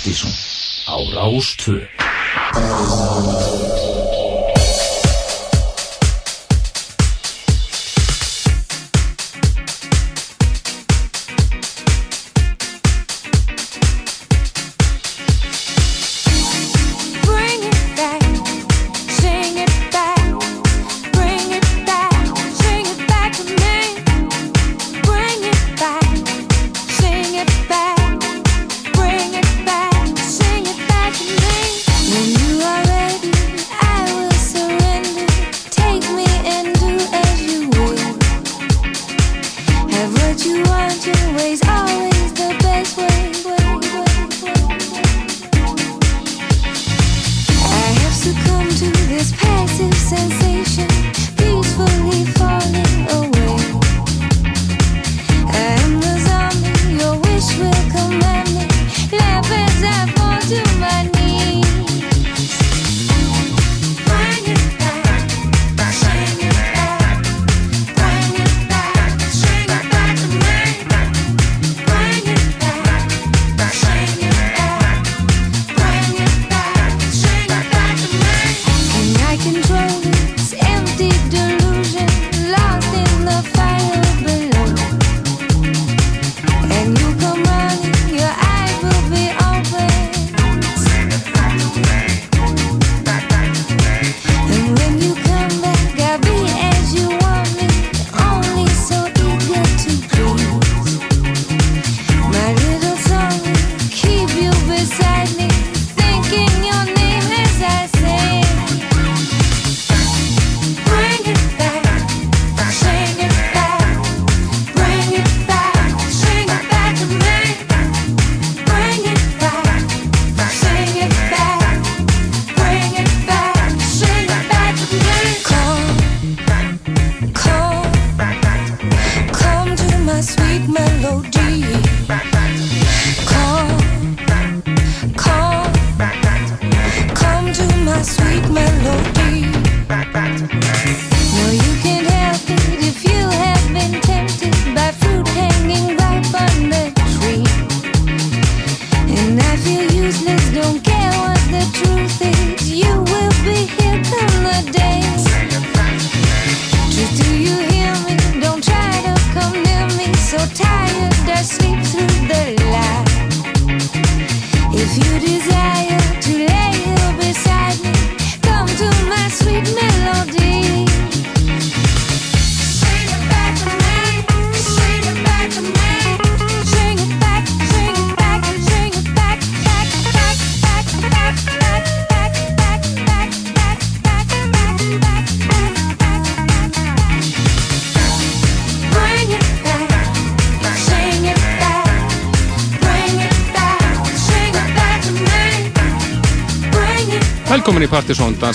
Partíson á Rástvö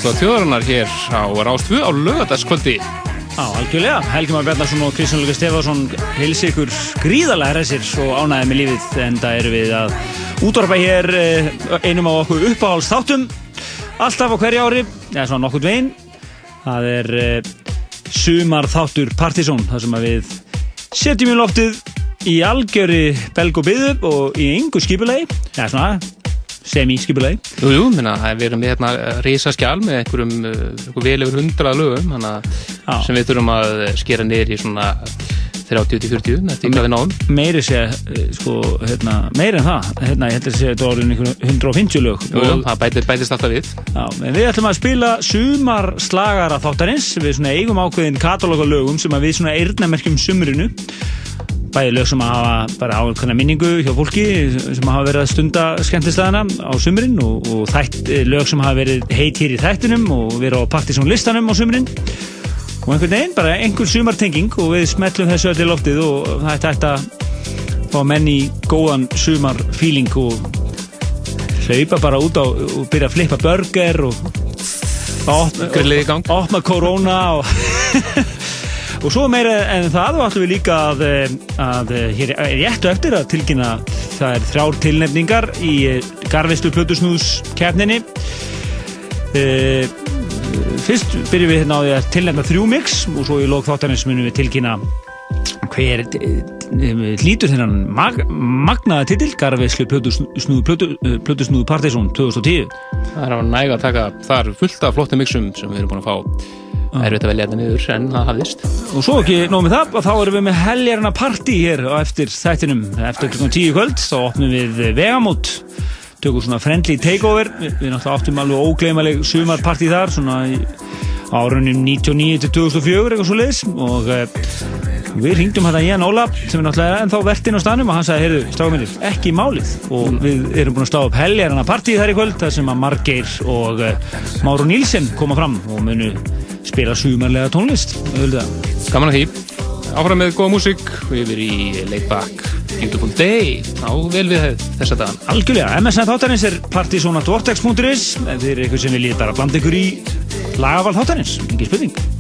Dansláð þjóðarinnar hér á Rástvö á lögadagskvöldi Já, algjörlega. Helgi Már Bjarnarsson og Kristján Lukas Stefánsson heilsi ykkur gríðarlega hressir og ánæði með lífið en það eru við að útvarpa hér eh, einum á okkur uppáhalds þáttum alltaf á hverju ári, eða svona nokkurt veginn. Það er uh, sumar þáttur Partíson þar sem að við setjum í loftið í algjöri belg og byðu og í yngu skipulegi eða svona semi-skipulegi Jú, jú, minna, við erum við hérna risa skjál með einhverjum uh, einhver vel yfir hundrað lögum hana, sem við þurfum að skera niður í svona 30-40 eftir hvað við náum. Meiri sé, eh, sko, hérna, meiri en það. Hérna, ég held að sé þetta orðin einhver 150 lög Jú, jú, það bætist, bætist alltaf við. En við ætlum að spila sumar slagara þáttarins við svona eigum ákveðin katalóga lögum sem að við svona eyrnamerkjum sumrinu bæði lög sem að hafa bara ákveðna minningu hjá fólki sem hafa verið að stunda skemmtistæðana á sumrin og, og þætt, lög sem hafa verið heit hér í þættinum og verið á Partisón listanum á sumrin. Og einhvern veginn, bara einhver sumartenging og við smellum þessu öll í loftið og það ætti ætti að fá menn í góðan sumarfíling og hlaupa bara út á og byrja að flippa burger og opna, opna korona og, og svo meira en það og ætlum við líka að, eh, að eh, hér er réttu eftir að tilkynna það er þrjár tilnefningar í Garvistu Plutusnúðs kefninni e, fyrst byrjum við hérna á því að tilnefna þrjú mix og svo í lók þáttarins munum við tilkynna hver lítur þennan mag, magnaða titil Garveislu Plötusnúðu Partizón 2010 Það er á næg að taka þar fullt af flottum mixum sem við erum búin að fá erfitt að velja þetta niður en það hafðist. Og svo ekki nóg með það og þá erum við með heljarna partí hér á eftir þættinum. Eftir klukkan 10 í kvöld þá opnum við vegamót. Tökum svona friendly takeover. Við, við náttúrulega áttum alveg ógleymaleg sumarpartí þar svona í árunum 99 til 2004 eitthvað svo leiðis og uh, við ringdum hérna Ján Óla sem er náttúrulega ennþá vertinn á stanum og hann sagði, heyrðu, stáðum minnir, ekki málið. Og við erum búin að stáða upp heljarna partí þar í kvöld þar sem að Margeir og uh, Máru Nílsen koma fram og munu spila sumarlega tónlist. Gaman að því. Áfram með góða músík og yfir í Laid Back Beautiful Day á vel við þessa dagan Algjörlega, MSN þáttarins er partysónatvortex.is ef þið er eitthvað sem viljið bara blanda ykkur í lagaval þáttarins, engin spurning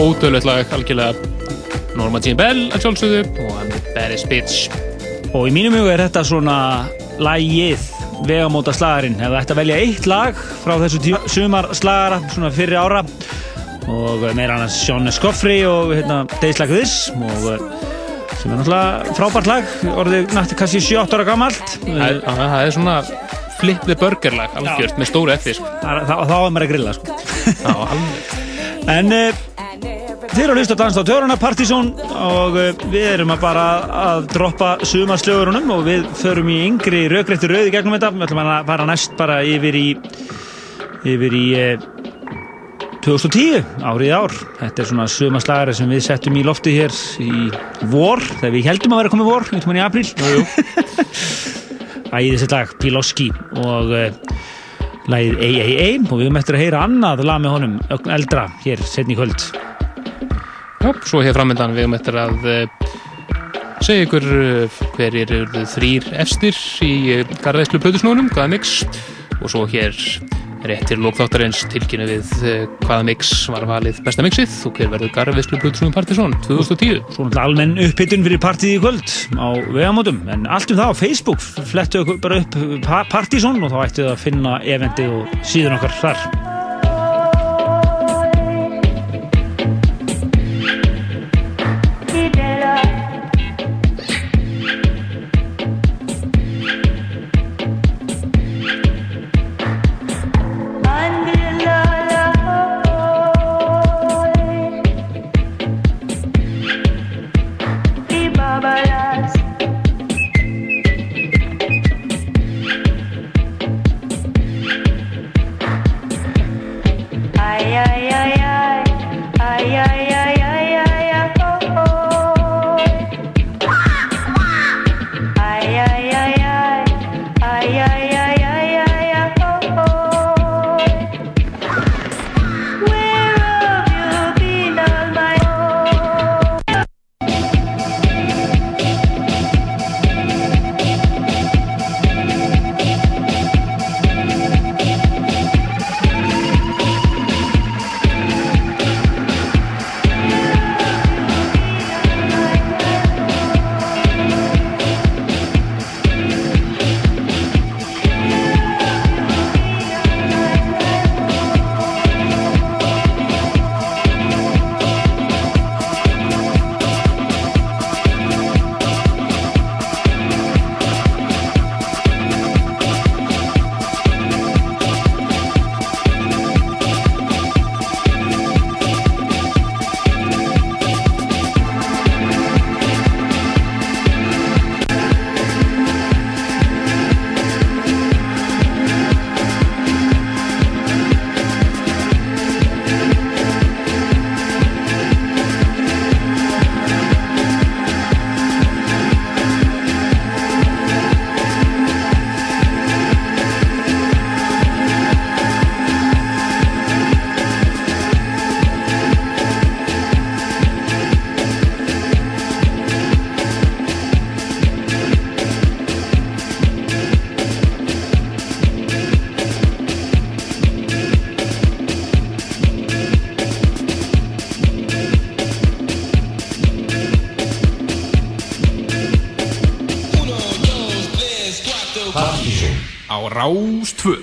Já, ódöðlegt lag, algjörlega Norma Jean Bell að sjálfsögðu og hann Barry's Bitch Og í mínum huga er þetta svona lagið vegamóta slagarinn. Ef það ætti að velja eitt lag frá þessu sumar slagara, svona fyrri ára og meira annars Sean Scoffrey og hérna, This og eh, sem er náttúrulega frábært lag, orðið nætti kannski 7-8 ára gamalt. Það er- það er svona flip the burger lag, algjört, með stóru eftir Þá er maður að grilla, sko. Já, En uh, þið eru að hlusta að dansa á töruna Partizón og uh, við erum að bara að droppa sumarslögurunum og við förum í yngri rökréttu rauði gegnum þetta. Við ætlum að fara næst bara yfir í yfir í uh, 2010, árið ár. Þetta er svona sumarslagari sem við settum í lofti hér í vor, þegar við heldum að vera komið vor, við í apríl. Æði þessi lag, Piloski og uh, lagið AAA og við eftir að heyra annað lag með honum, ögn eldra, hér setni í kvöld. Já, svo hér framöndan við um eftir að uh, segja ykkur uh, hverjir eru þrýr efstir í uh, garðæslu plötusnúnum, hvaða mix? Og svo hér réttir lókþáttarins tilkynna við hvaða mix var valið besta mixið og hver verður garðæslu plötusnúnum Partisón 2010 Svo almenn upphittun fyrir partíð í kvöld á vegamótum, en allt um það á Facebook. Flettu bara upp pa Partizón og þá ættu þið að finna eventið og síðan okkar þar. Rás 2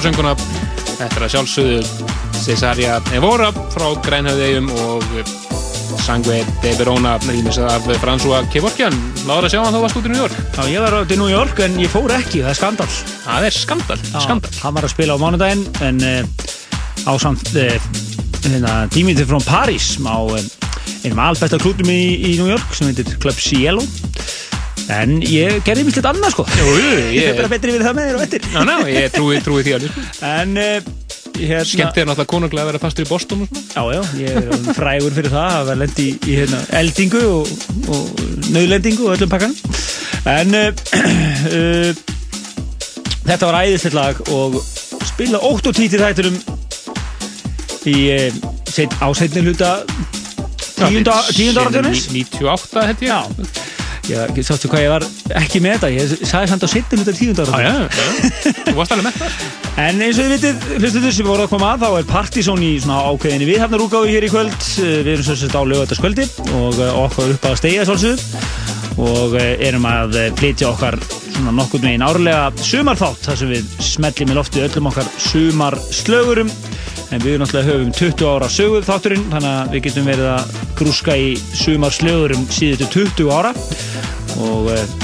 Já, frábærsönguna Þetta er að sjálfsögðu Cesaria Evora frá Grænhöfðegjum og Sangve de Verona rýmis af François Kevorkian. Láður að sjá hann þá varst út í New York? Já, ég var átti í New York en ég fór ekki, það er skandal Það er skandal, skandal Hann var að spila á mánudaginn en uh, á samt uh, hérna, tímítið frá París á uh, einum albæsta klútum í, í New York sem heitir Club Cielo en ég gerði mislegt annað sko. Jú, Ég er ég, bara betri við það með þér og eftir. Ná, ná, ég trúi, trúi því alveg sko. En uh, hérna Skemmt er náttúrulega konunglega að vera fastur í svona. Já, já, ég er frægur fyrir það að vera lendi í, í hérna, eldingu og, og nöðlendingu og öllum pakkan en uh, þetta var æðislegt lag og spila 8 og 10 til þætturum í set, á setni hluta tíunda, tíunda áratunins 98 held ég. Já, ég sástu hvað ég var ekki með þetta, ég sagði samt á setni hluta tíunda Já, áratunins já, já. Þú varst alveg með það. En eins og þið vitið, hlustuður sem voru að koma að, þá er Partizón í svona ákveðinni viðhafnar útgáfi hér í kvöld. Eh, Við erum svo sett á lögataskvöldi og eh, okkar upp að stegja svolsögðu og eh, erum að flytja okkar svona nokkurn veginn árlega sumarþátt þar sem við smellim í lofti öllum okkar sumarslögurum. En við náttúrulega höfum 20 ára söguð þátturinn þannig að við getum verið að grúska í sumarslögurum síðustu 20 ára og eh,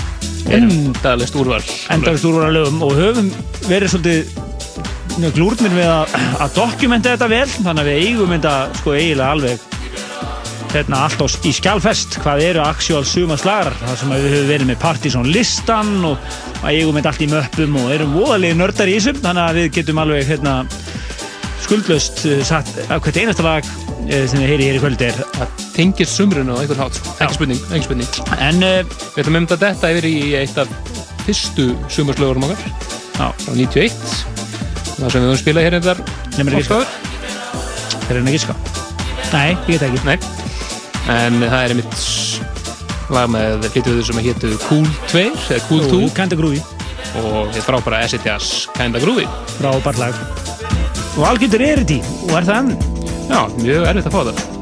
Endalist úrval. endalist úr voru lögum. Og höfum verið svolítið glúrnir við að, að dokumenta þetta vel. Þannig að við eigum þetta sko eiginlega alveg hérna alltaf í skjálfest. Hvað eru actual sumaslagar það sem að við höfum verið með Partizón listan og að eigum þetta allt í möppum og erum voðalegi nördar í þessum. Þannig að við getum alveg hérna skuldlaust uh, satt að hvert einasta lag sem við heyri hér í kvöldi er Það tengir sumrunu á einhvern hátt. Ekki spurning, ekki spurning. En uh, Við ætlum um þetta yfir í eitt af fyrstu sumarslögurum okkar. Frá 91 það sem við höfum spilað hér einhver Nefnir ekki sko. Nei, ég get ekki. Nei, en það er einmitt lag með flytjuðu sem hétu Cool 2 eða Cool 2 Kænda grúi og þetta frábæra SETS Kinda Groovy. Frábært lag. Og algjörður er þetta og er það enn? Já, mjög erfitt að fá það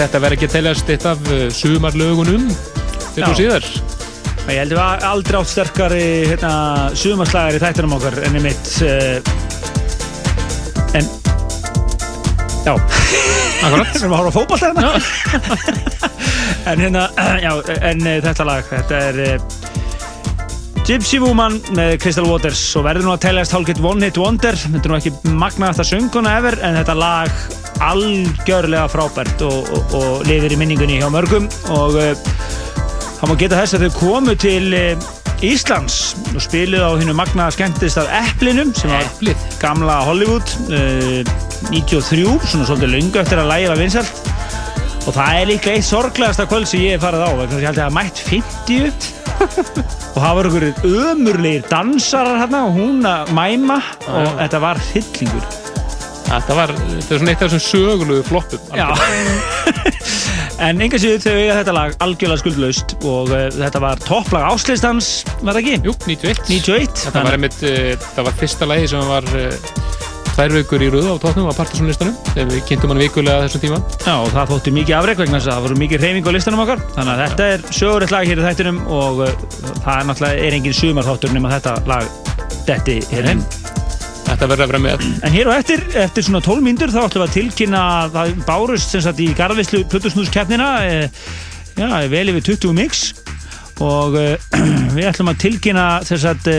þetta verði ekki að teljast eitt af uh, sumarlögunum fyrir og síðar. Ég held að við aldrei átt sterkari hérna, sumarslagar í þættunum okkar en einmitt uh, en já Akkurat. við erum að horfa á fótboll hérna en hérna já, en uh, þetta lag þetta er Gypsy Woman með Crystal Waters. Og verður nú að teljast hálfgett One Hit Wonder. Þetta er nú ekki magnaðasta sönguna ever en þetta lag algjörlega frábært og, og, og lifir í minningunni hjá mörgum. Og uh, Það má geta þess að þau komu til eh, Íslands og spiluðu á hinnu magnaða skemmtist af Eplinum sem var Eplið. gamla Hollywood uh, 93, svona svolítið löngu eftir að lægið var vinsælt. Og það er líka eitt sorglegasta kvöld sem ég hef farið á. Ég held að það mætt 50 og það voru einhverjir ömurlegir dansarar hérna og hún að mæma og þetta var hillingur Þetta var, þetta er svona eitt af þessum sögulegu floppum. En enga síður þau eiga þetta lag algjörlega skuldlaust og uh, þetta var topplag áslistans, var það ekki? Jú, 91. 91 Þetta var einmitt, uh, það var fyrsta lagi sem var uh, tvær vikur í röð á tóknum á Partisan-listanum þegar við kynntum hann vikulega þessum tíma. Já, og það þótti mikið afreg vegna þess að það voru mikið reyfing á listanum okkar þannig að þetta er sögurinn lag hér í þættinum og uh, það er náttúrulega er engin sumarþáttur nema þetta lag detti hér inn Þetta verður að vera með. En hér og eftir, eftir svona 12 mínútur þá ætlum við að tilkynna að það bárust sem sagt í garðvislu Plutusnúskeppnina e, já, vel yfir 20 mix og e, við ætlum að tilkynna þess að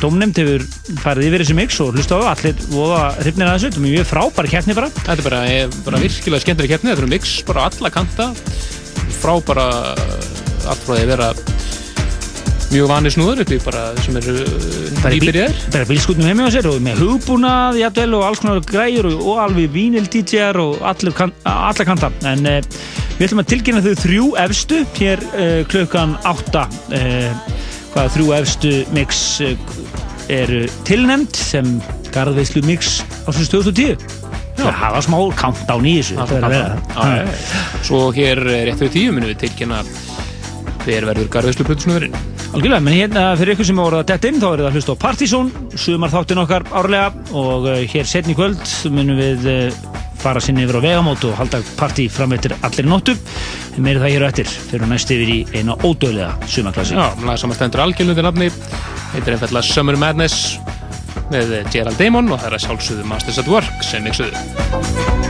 domnefnd hefur farið yfir þessi mix og hlusta á það, allir voða hrifnir að þessu, mjög frábær keppni bara. Þetta er bara, er bara virkilega skemmtileg keppni, þetta er mix bara alla kanta, frá bara allt frá því að vera mjög vanið snúður upp í bara sem eru bíl- nýbyrjaðir. bara bílskutnum heimi á sér og með hugbúnað jafnvel og alls konar græjur og, og alveg vínil DJ-ar og allir kan, alla kanta en uh, við ætlum að tilkynna þau þrjú efstu hér uh, klukkan átta uh, hvaða þrjú efstu mix uh, eru tilnefnd sem garðveislu mix ásins 2010 það hafa smá countdown í þessu. Svo hér eh, rétt fyrir tíu munum við tilkynna hver verður garðveislu plötusnúðurinn. Algjörlega, menn hérna fyrir ykkur sem er orðað dett inn þá er það að hlusta á Partizón, sumar þáttin okkar árlega og uh, hér setni kvöld munum við uh, fara sinni yfir á vegamót og halda partí fram eftir allir nóttu. En meiri það hér og eftir. Fyrir næst yfir í eina ódöðlega sumarklassi Já, lag samanstendur algjörlundi nafni, heitir einfallega Summer Madness með eh, Gerald Damon og það er að sjálfsögðu Masters at Work sem mixuðu. Thank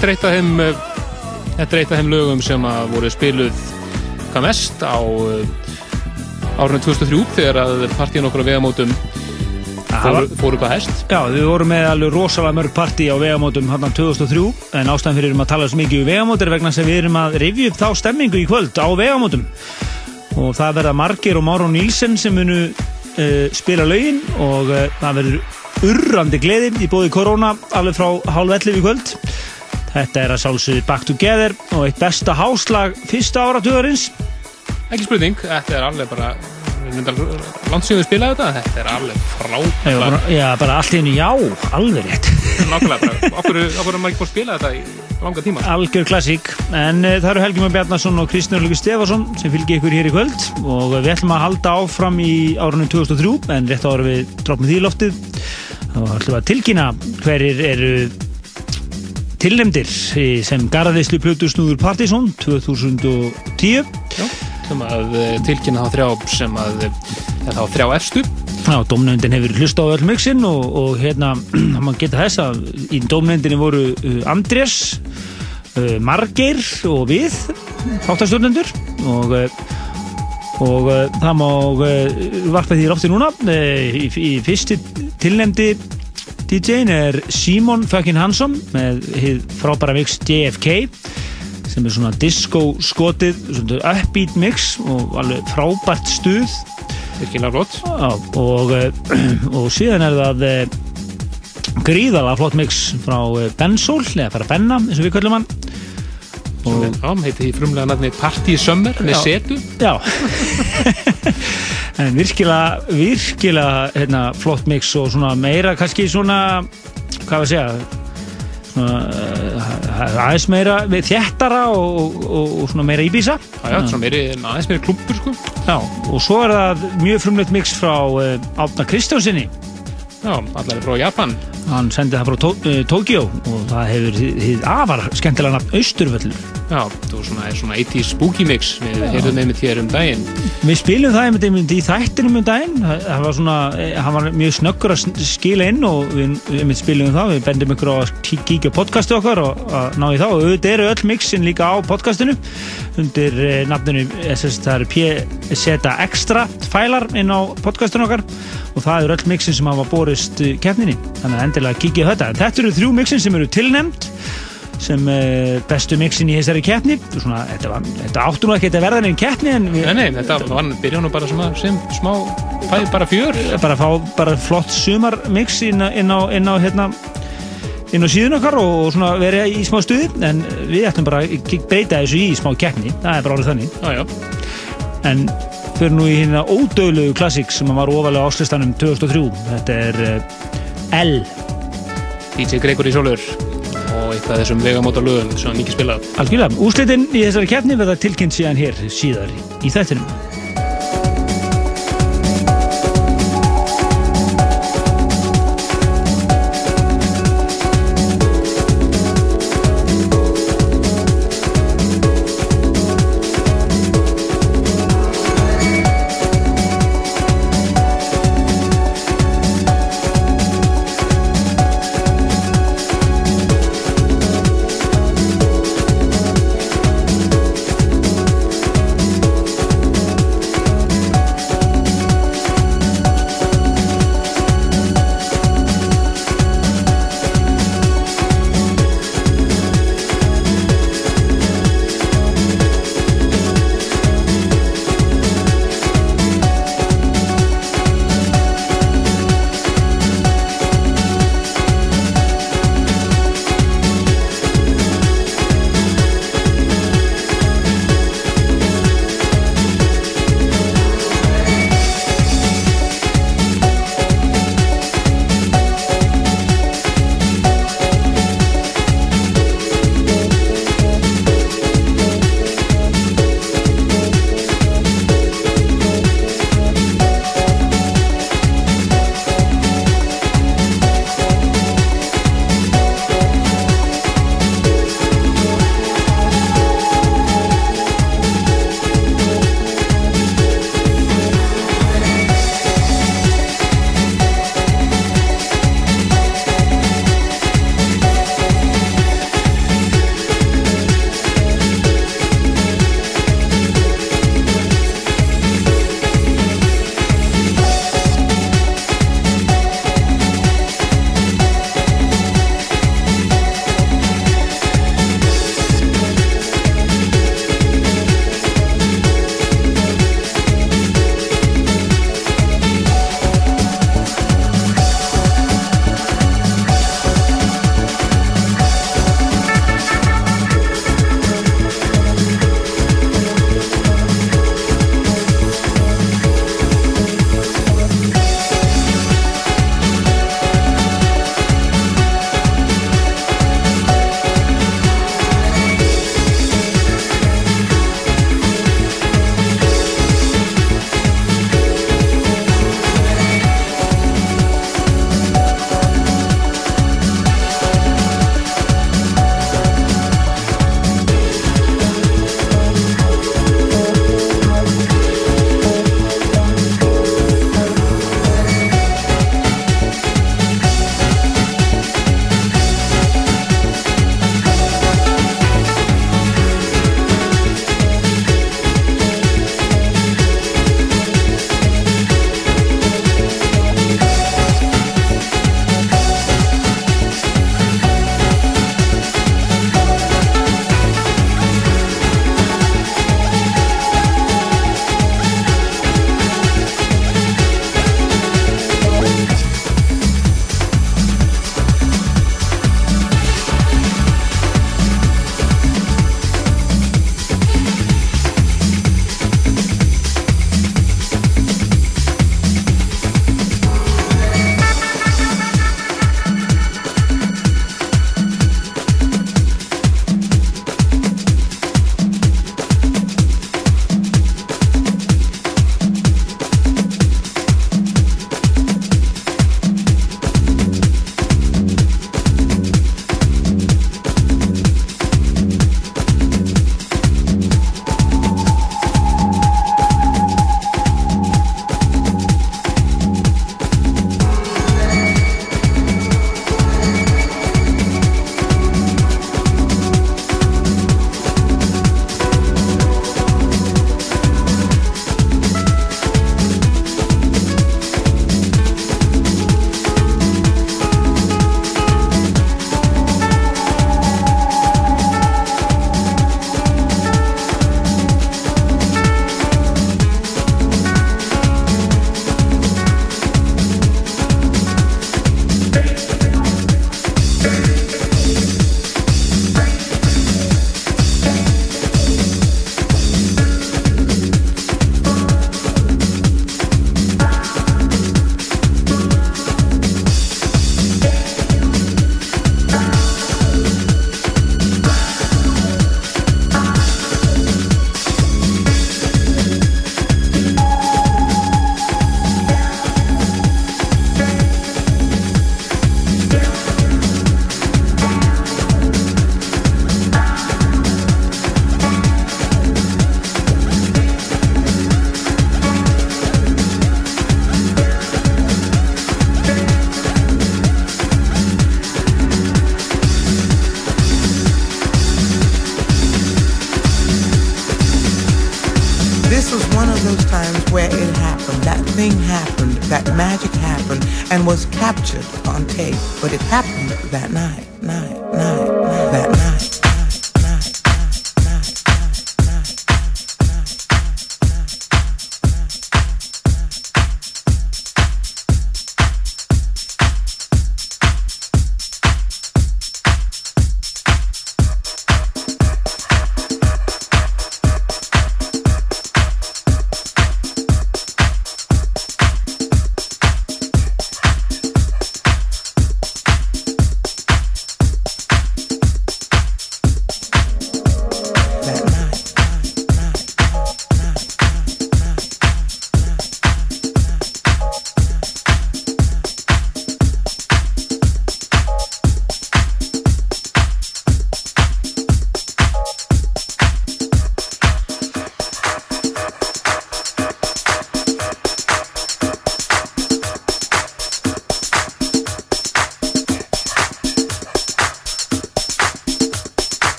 þetta er eitt af þeim uh, þetta er eitt af þeim lögum sem að voru spiluð hvað mest á uh, árunum 2003 þegar að partíin okkur á vegamótum fóru, fóru hvað hest. Já, við vorum með alveg rosalega mörg partí á vegamótum hann 2003 en ástæðan fyrir um að tala svo mikið um vegamót er vegna að við erum að rifja upp þá stemmingu í kvöld á vegamótum. Og það verða Margir og Máron Nílsen sem munu uh, spila lögin og uh, það verður urrandi gleði í bóði korona alveg frá hálf 11 í kvöld Þetta er að sjálfsögðu Back Together og eitt besta háslag fyrsta áratugurins ekki spurning, þetta er alveg bara landsíðum við spilaði þetta þetta er alveg frábært. já, bara allt í henni já, alveg rétt. Nákvæmlega bara, okkur, er maður ekki búin að spila þetta í langa tíma. Algjör klassík, en uh, það eru Helgi Már Bjarnason og Kristján Lugi Stefason sem fylgir ykkur hér í kvöld. Og við ætlum að halda áfram í árunum 2003 en rétt ára við droppum því loftið. Og ætlum að tilkynna hverjir eru tilnefndir í- sem garðislu plötusnúður Partizón 2010 Já, sem að uh, tilkynna þá þrjá sem að uh, þá þrjá efstu Já, dómnefndin hefur hlusta á öll mixin og, og hérna, maður geta þess að í dómnefndinni voru Andrés, Margeir og við, þáttastjórnendur og, og það má varpa því rátti núna. Í, í fyrsti tilnefndi DJ-in er Simon fucking Hansson með hið frábæra mix JFK sem er svona disco skotið, svona upbeat mix og alveg frábært stuð. Virkilega flott. Og, eh, og síðan er það eh, gríðalega flott mix frá eh, Bensol, eða bara Benna eins og við kallum hann. Og já, heiti því frumlega nafni Party Summer með setu. Já en virkilega virkilega hérna, flott mix og svona meira kannski svona hvað var að segja svona uh, aðeins meira við þéttara og, og, og, svona meira íbísa já, svona meiri, aðeins meiri klumpur sko. Já, og svo er það mjög frumleitt mix frá uh, Átna Kristjánsinni já, allar er frá Japan hann sendi það frá Tó uh, Tókjó og það hefur hið afar skemmtilega nafn Austurvöllur. Já, það var svona, er svona 80s spooky mix. Við heyrðum einmitt hér um daginn. Við spilum það einmitt einmitt í þættinum um daginn. Það var svona, eh, hann var mjög snöggur að skila inn og við einmitt spilum það. Við bendum ykkur á að kíkja podcastu okkar og að ná í það og auðvitað eru öll mixin líka á podcastinu. Undir eh, nafninu SS, það eru PZ Extra fælar inn á podcastinu okkar. Og það eru öll mixin sem hafa borist eh, keppninni, þannig að endilega kíkja á þetta. Þetta eru þrjú mixin sem eru tilnefnd sem uh, bestu mixin í þessari keppni. Svona, þetta, var, þetta áttu nú ekki að verða neinn keppni en við, nei, nei, þetta var byrja nú bara svona sem smá, fæði bara fjör. Bara fá bara flott sumarmix inn, á- inn á, inn á hérna inn á síðun okkar og, svona vera í smá stuði. En við ætlum bara að breyta þessu í smá keppni, það er bara orðið þannig. Já, já, en fyrir nú í hérna ódöðlegu klassik sem var ofalega áslistanum 2003 þetta er uh, L DJ Gregory Sólur. Og eitt af þessum vegamóta lögum sem hann mikið spilað algjörlega, úrslitin í þessari keppni verða tilkynnt síðan hér síðar í þættinum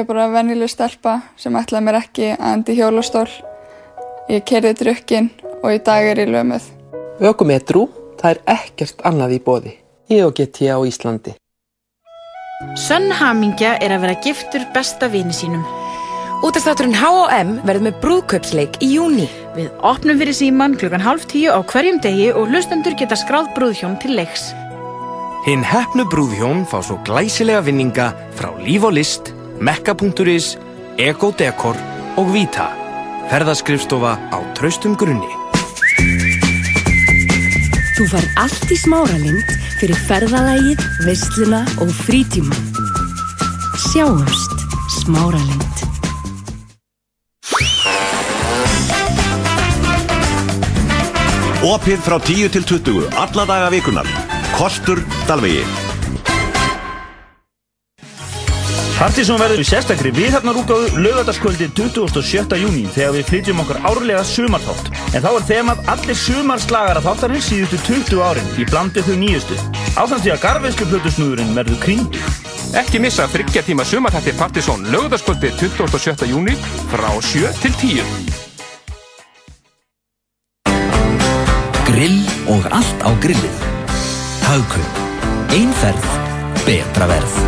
Ég er bara venjuleg stelpa sem ætlaði mér ekki að endi í hjólastól. Ég kerði drukkin og í dag er ég lömuð. Ökumetrú, það er ekkert annað í bóði. Ég og get ég á Íslandi. Sönn hamingja er að vera giftur besta vini sínum. Útastátturinn H&M verður með brúðkaupsleik í júni. Við opnum fyrir síman klukkan halv tíu á hverjum degi og hlustendur geta skráð brúðhjón til leiks. Hinn hefnu brúðhjón fá svo glæsilega vinninga frá Líf og List, Mekka.is, Ego Decor og Vita. Ferðaskrifstofa á traustum grunni. Þú fær allt í smáralind fyrir ferðalægið, veisluna og frítíma. Sjáumst smáralind. Opið frá 10 til 20, alla daga vikunar. Kostur Dalvegi. Partíson verður í sérstakri viðhafnarúgáðu lögataskvöldi 27. júni þegar við flytjum okkur árlega sumarþátt. En þá er þemað allir sumarslagara þáttarins síðustu 20 árin í blandið þau nýjustu. Ásamt því að garfiðslu plötusnúðurinn verður kringdur. Ekki missa þryggja tíma sumarhætti Partisón lögðarskvöldi 27. júni frá 7 til 10. Grill og allt á grillið. Haugkaup. Einferð. Betra verð.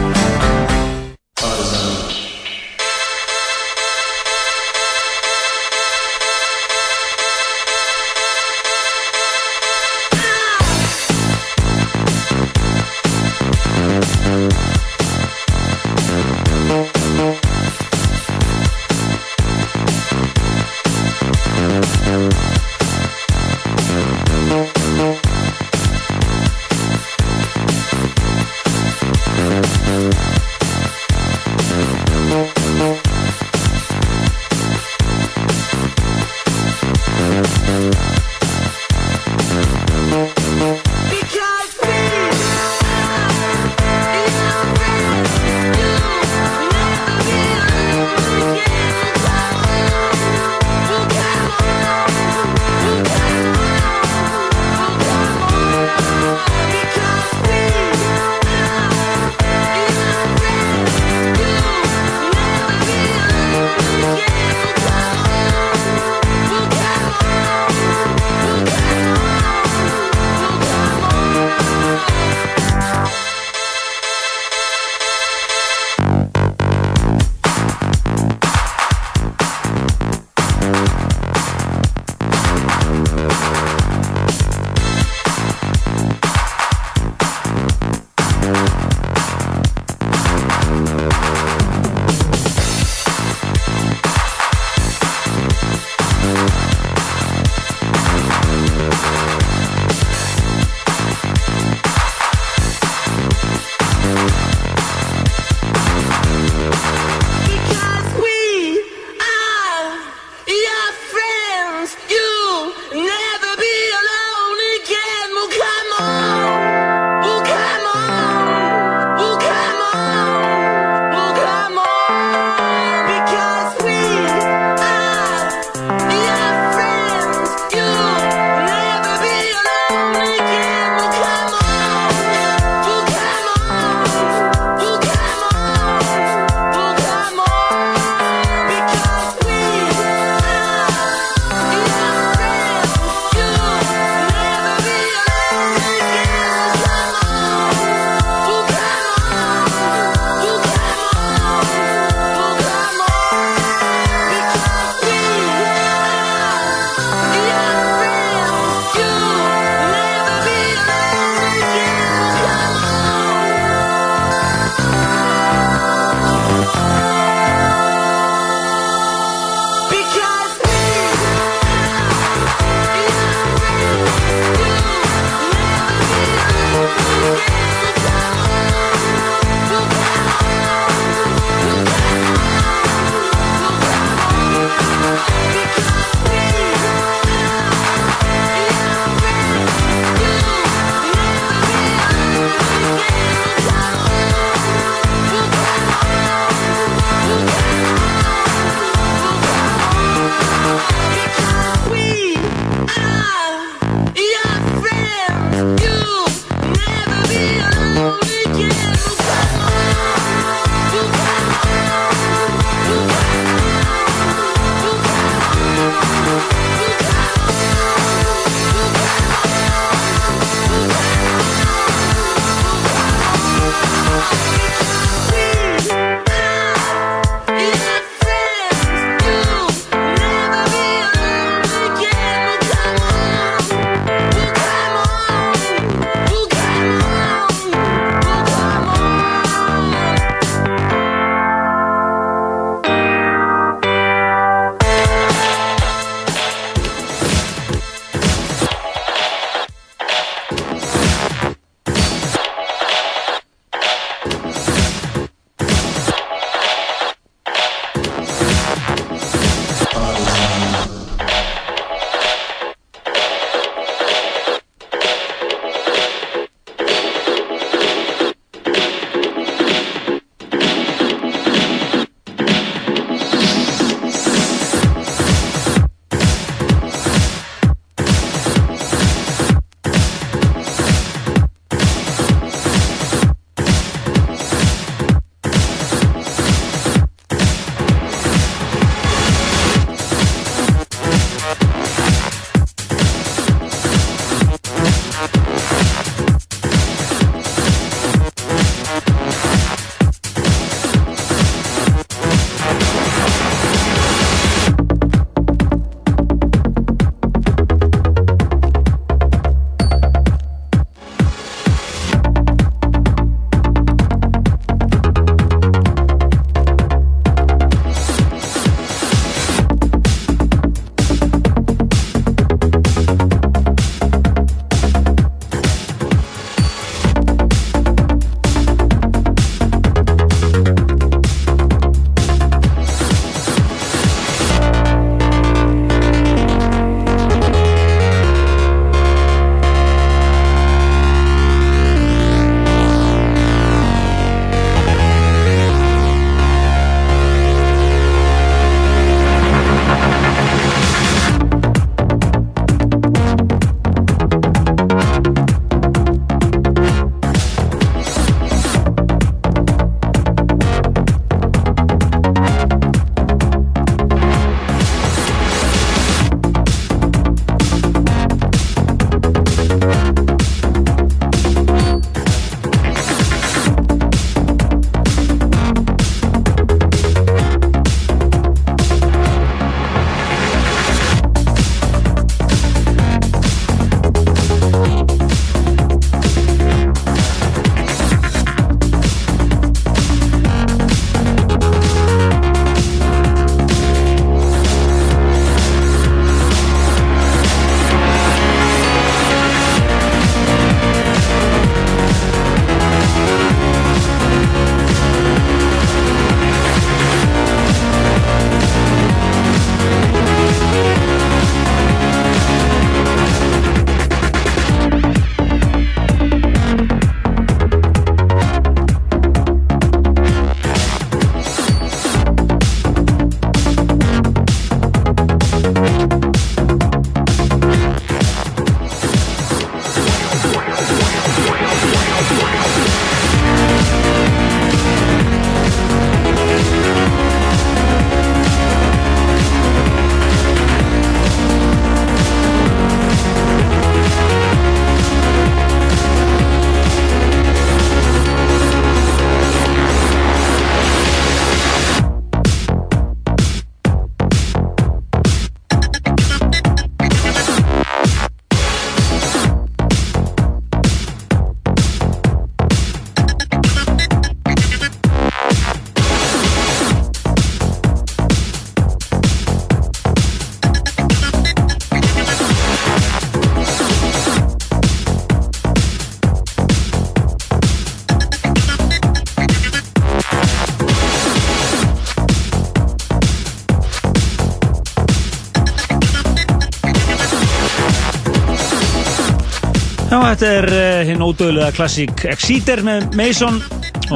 Þetta er uh, hinn ódöðlega klassík Exciter með Mason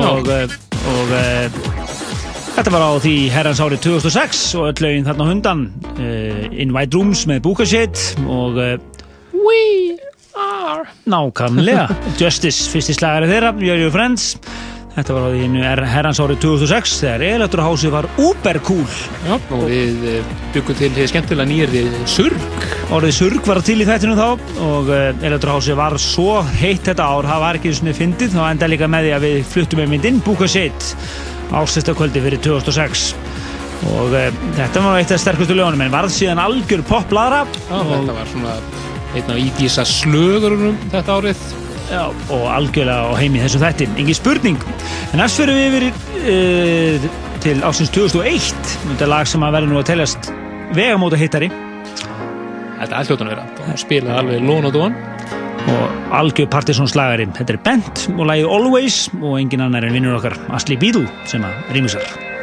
og, uh, og uh, þetta var á því herrans árið 2006 og öll lögin þarna hundan uh, In White Rooms með Bukashit og We are. nákvæmlega. Justice, fyrsti slagari þeirra, You're Your Friends Þetta var á því hinu er- herrans árið 2006 þegar Electrohouse var uber cool Já, og við uh, byggum til skemmtilega nýjari surg. Orðið surg var til í þættinu þá og uh, Electrohouse var svo heitt þetta ár, það var ekki svona fyndið þá enda líka með því að við fluttum með myndin Bukashit ástistakvöldi fyrir 2006 og uh, þetta var eitt af sterkustu lögunum en varð síðan algjör poplara Já, þetta var svona einn af ídísa slögurum þetta árið Já, og algjörlega á heimi þessu þætti, engin spurning. En næst fyrir við yfir uh, til ásins 2001, þetta lag sem að verður nú að teljast vegamóta hittari Þetta er alltjóðan að vera, það spilaði alveg lón og dón og algjör partysónslagari. Þetta er Bent og lagið Always og engin annar en vinnur okkar Asli Bídú sem að rýmisar.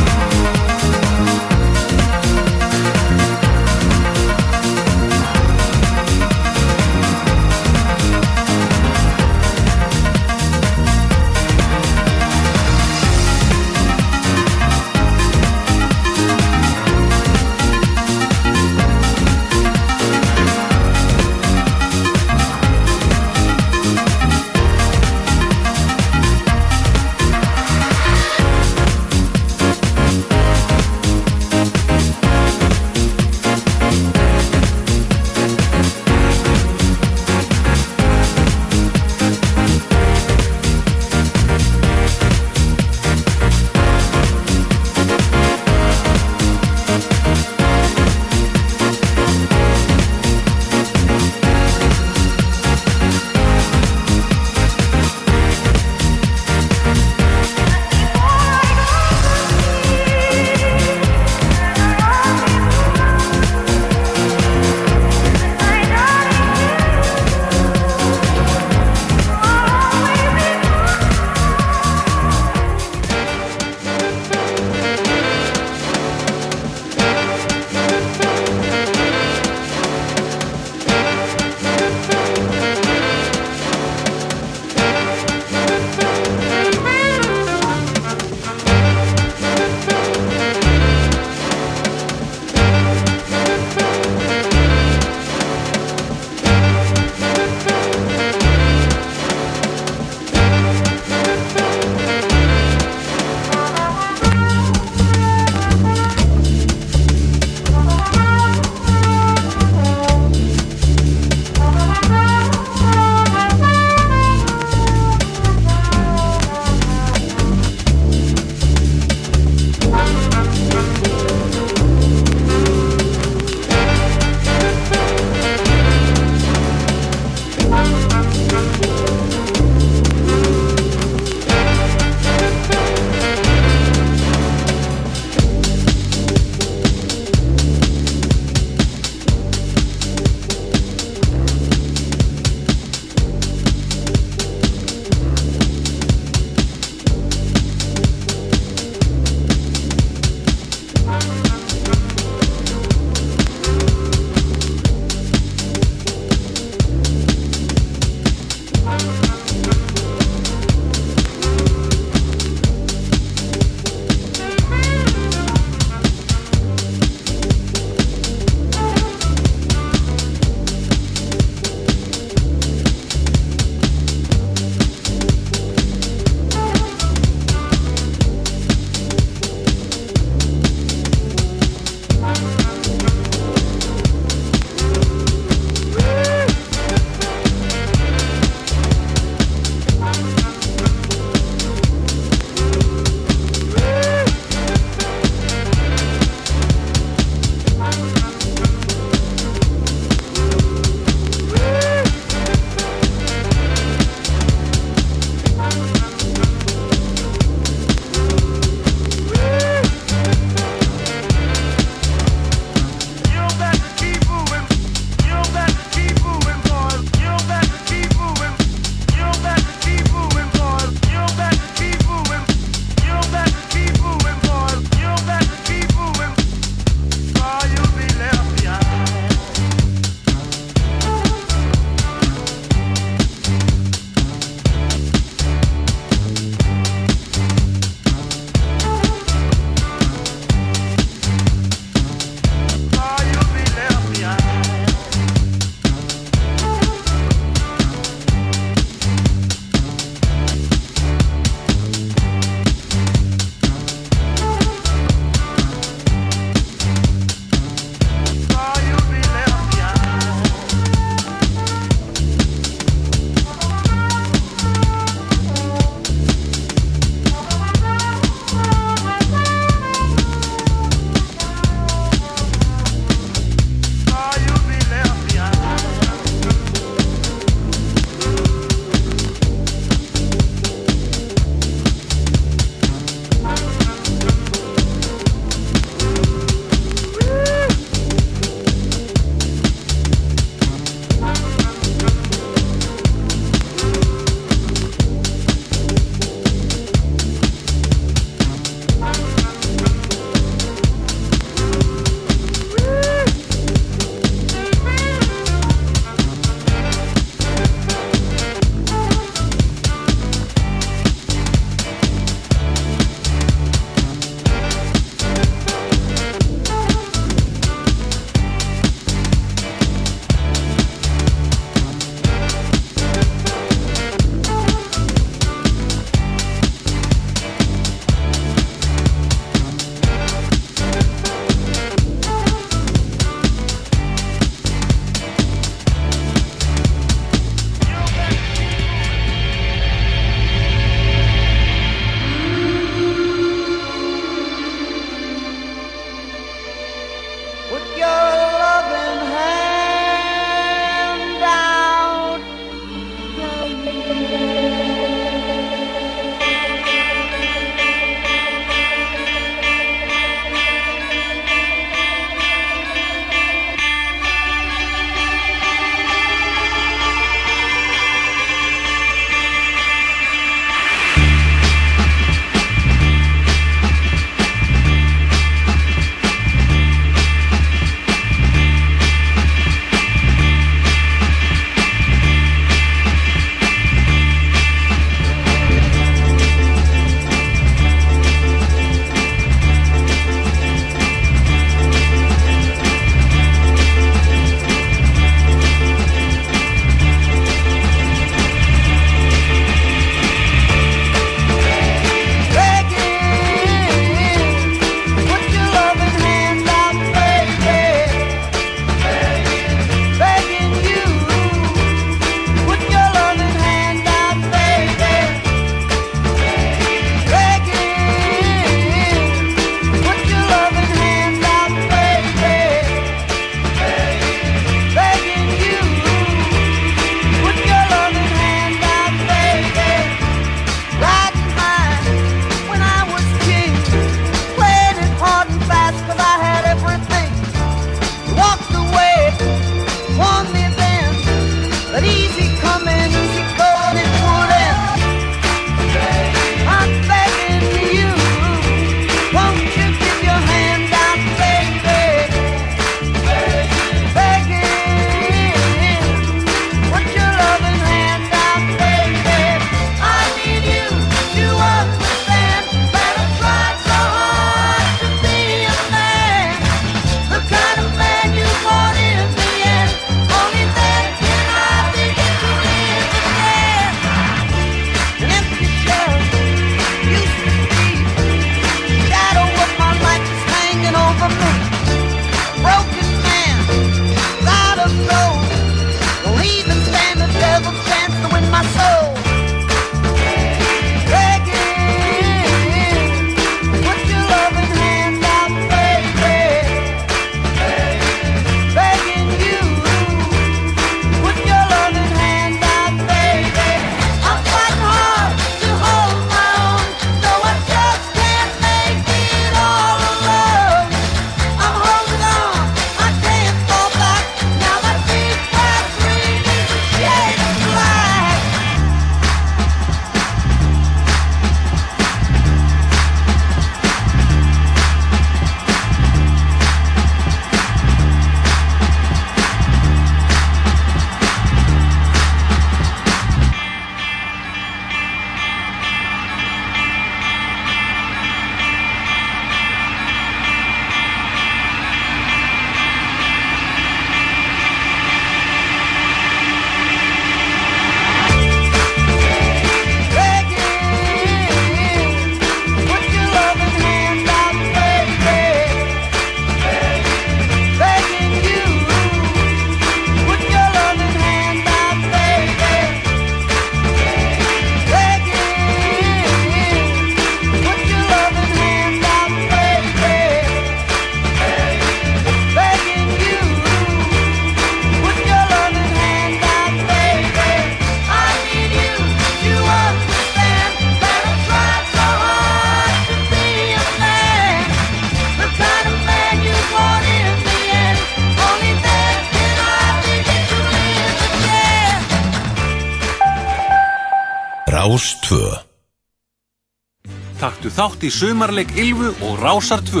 Þátt í sumarleik Ylfu og Rásar 2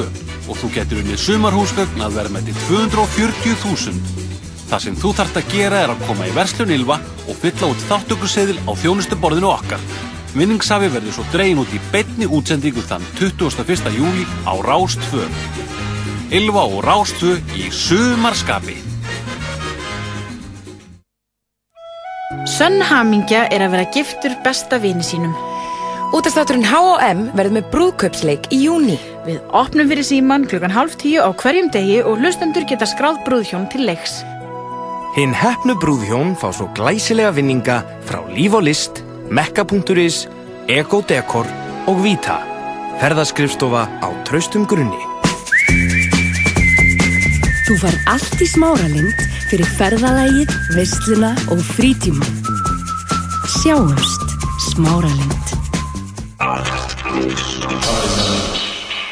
og þú getur unnið sumarhúsgögn að vera með til 240.000. Það sem þú þarft að gera er að koma í verslun Ylfa og fylla út þáttökurseðil á þjónustuborðinu okkar. Vinningshafi verður svo dregin út í beinni útsendingu þann 21. júli á Rás 2. Ylfa og Rás 2 í sumarskapi. Sönn hamingja er að vera giftur besta vini sínum. Útastátturinn H&M verður með brúðkaupsleik í júni. Við opnum fyrir síman klukkan halv tíu á hverjum degi og hlustendur geta skráð brúðhjón til leiks. Hinn heppnu brúðhjón fá svo glæsilega vinninga frá Líf og List, Mekka.is, Ego Decor og Vita. Ferðaskrifstofa á traustum grunni. Þú fær allt í smáralind fyrir ferðalægið, veisluna og frítíma. Sjáumst smáralind.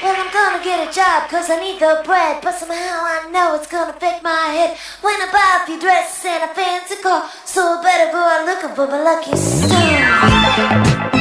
Well, I'm gonna get a job cause I need the bread. But somehow I know it's gonna fit my head. When I buy a few dresses and a fancy car. So I better go out looking for my lucky star.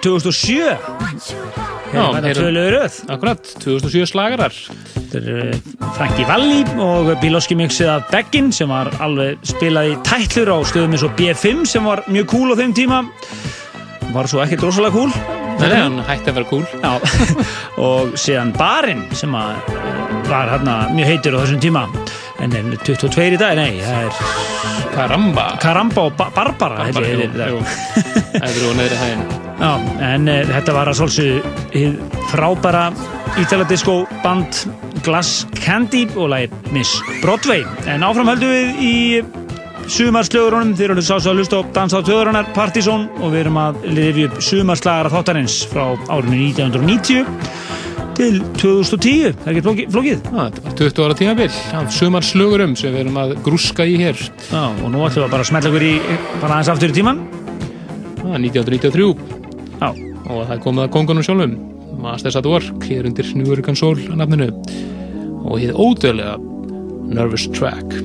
Árið 2007 Já, Hérna þetta heyrum- tvö lögur röð. Akkurat, 2007 slagarar. Þetta er uh, Frankie Valli og Bílóski mixið af Beggin sem var alveg spilað í tætlur á stöðum eins og B5 sem var mjög cool á þeim tíma. Var svo ekkert rosalega cool. Nei, nei, hann hætti að vera cool. Já, og síðan Barinn sem eh, var hérna mjög heitur á þessum tíma en er 22 í dag, nei, það er Karamba. Karamba og ba Barbara ég Jú, jú. Það er úr neðri hæðin Já, en uh, þetta var að svolsögðu hið frábæra Ítaladisco band Glass Candy og lagið Miss Broadway. En áfram höldum við í sumarslögurunum. Þeir eru sást að hlusta á Dans á töðurinnar Partizón og við erum að lifi upp sumarslagara þáttarins frá árinu 1990 til 2010 það er ekki flókið. Já, þetta var 20 ára tímabil. Af sumar slögurum sem við erum að grúska í hér. Já, og nú ætlum við að bara smetla okkur í bara aðeins aftur í tíman Já, 1993 Já. og það komið að kongunum sjálfum. Masters at Work hér undir New American Soul að nafninu. Og hér ódöðlega Nervous Track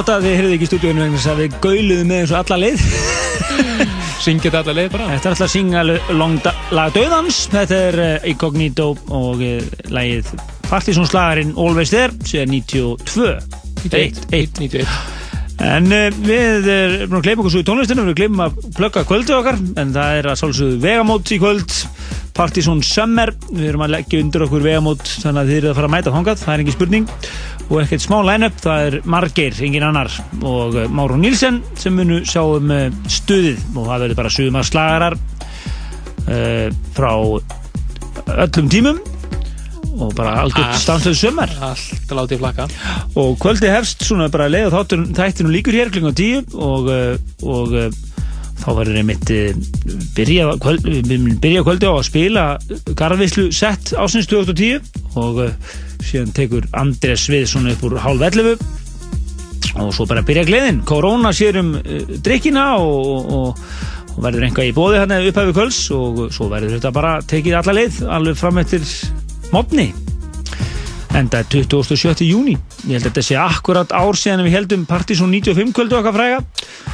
gott að þið heyrðu ekki í stúdíunum vegna þess að við gauluðum með eins og alla leið. Syngja þetta alla leið bara. Þetta er alltaf að syngja long lag döðans Þetta er uh, Incognito og uh, lagið Partizónslagarinn Always There síðan 92 91, 91. En uh, við erum að gleyma okkur svo í tónlistinu við gleymum að plugga kvöldu okkar en það er að sálsögðu vegamót í kvöld. Partizón Summer. Við erum að leggja undir okkur vegamót þannig að þið eru að fara að mæta þangað, það er engin spurning og ekkert smá line-up, það er Margeir, engin annar. Og uh, Máru Nílsen sem munu sjá um uh, stuðið. Og það verður bara sumar slagarar uh, frá öllum tímum. Og bara algjört stanslöðu sumar. Allt látið flakka. Og kvöldi hefst svona bara leið og þáttur, þættinu líkur hér klinga tíu. Og, og þá verður einmitt uh, byrja, kvöld, við byrja kvöldi á að spila garðvislu sett ásins 2010 og síðan tekur Andrés við svona upp úr hálf 11 og svo bara byrja gleðin. Korona sér um uh, drikkina og, og, og verður einhvað í bóði hann upphæfi kvölds. Og svo verður þetta bara tekið alla leið alveg fram eftir mótni en það er 27. júni ég held að þetta sé akkurat ár síðan við heldum Partizón 95 kvöldu okkar fræga.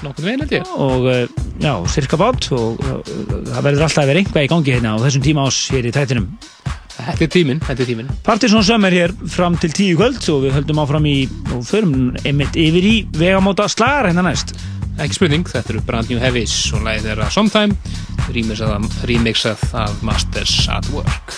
Nokkuð veginn held ég. Og eh, já, cirka bát. Og uh, það verður alltaf að vera einhvað í gangi hérna á þessum tíma ás hér í tættinum Þetta er tíminn, þetta er tíminn. Partizón sömmer hér fram til 10 kvöld og við höldum áfram í og förum einmitt yfir í vegamóta slagar hérna næst. Ekki spurning, þetta eru Brand New Heavies og lagið þeirra Sometime remixað af Masters at Work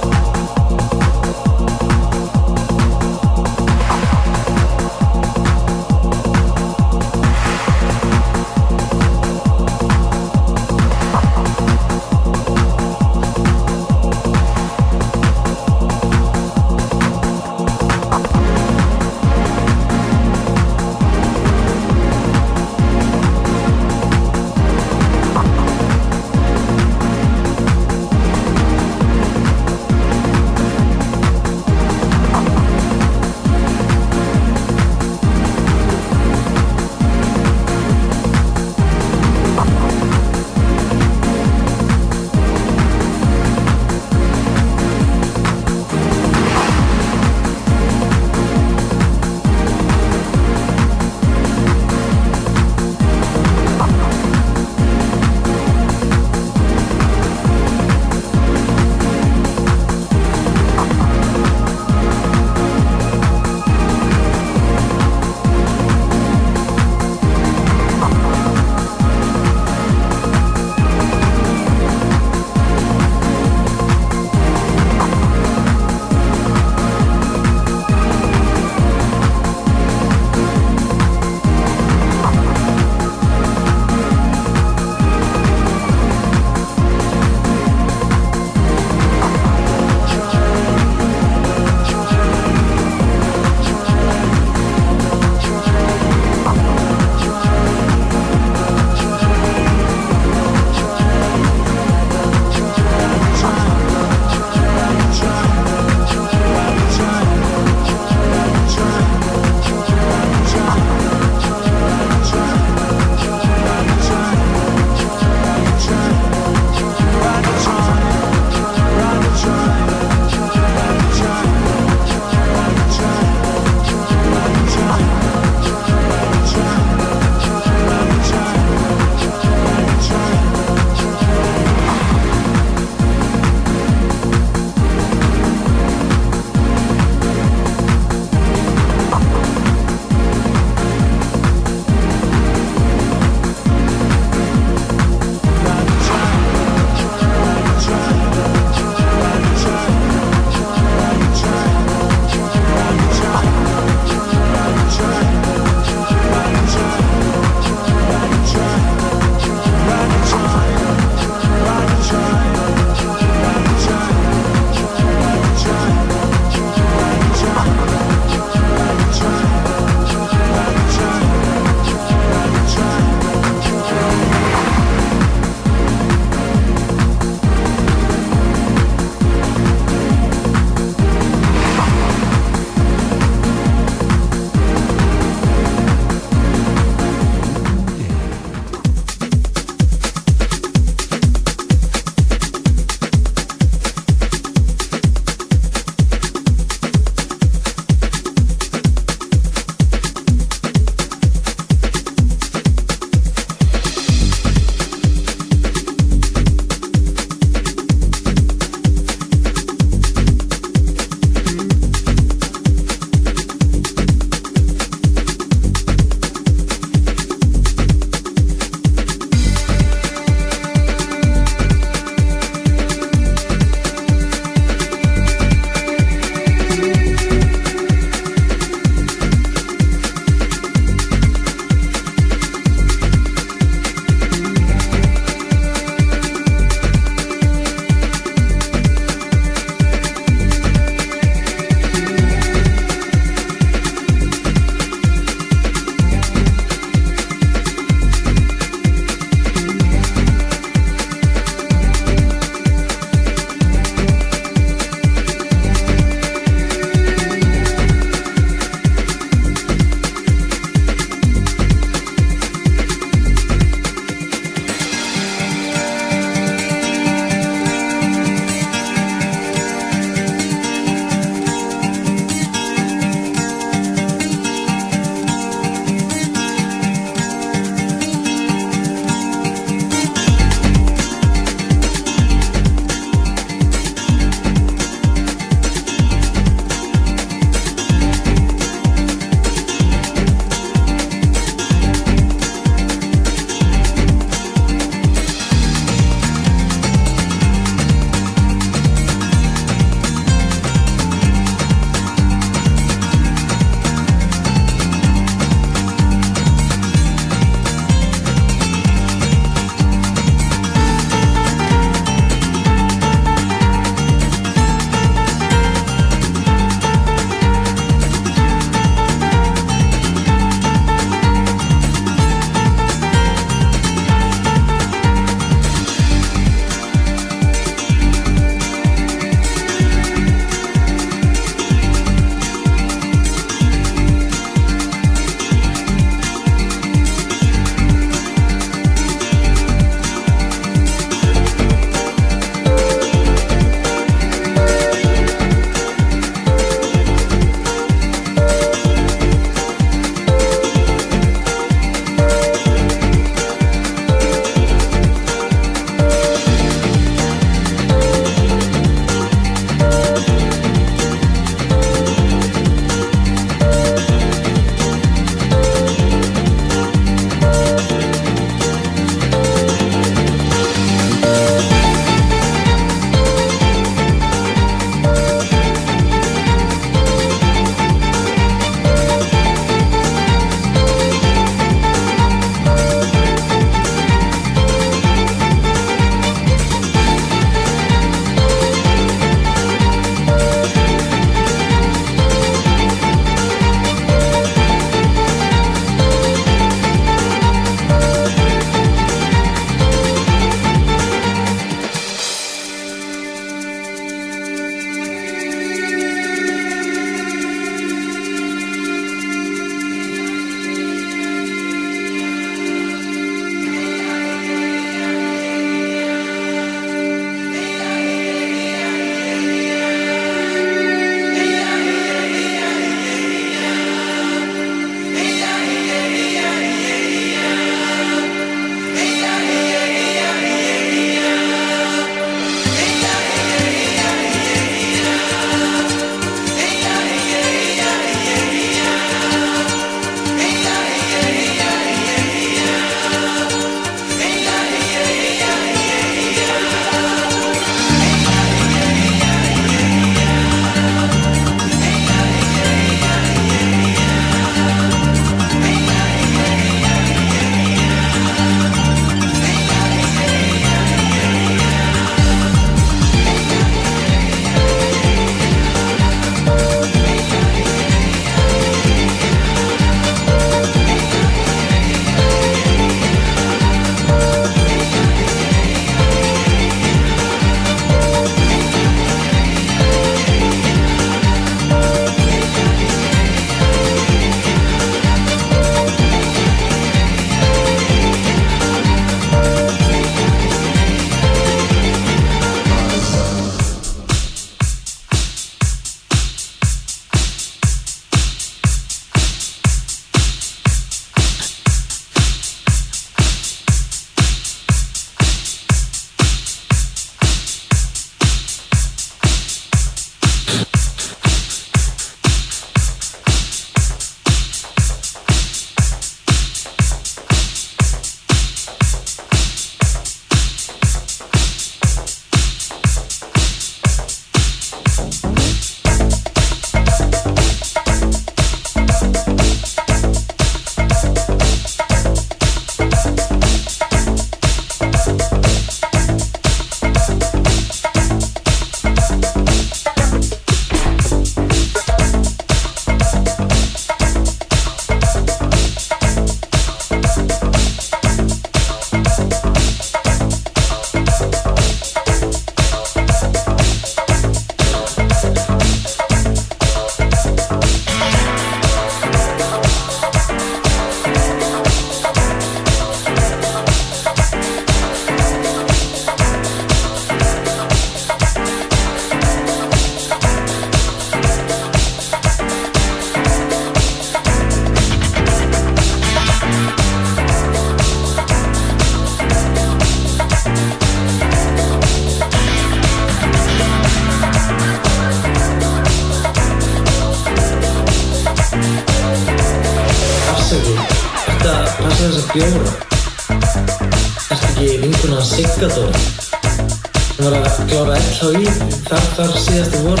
að klára LHÍ þar þar síðastu vor.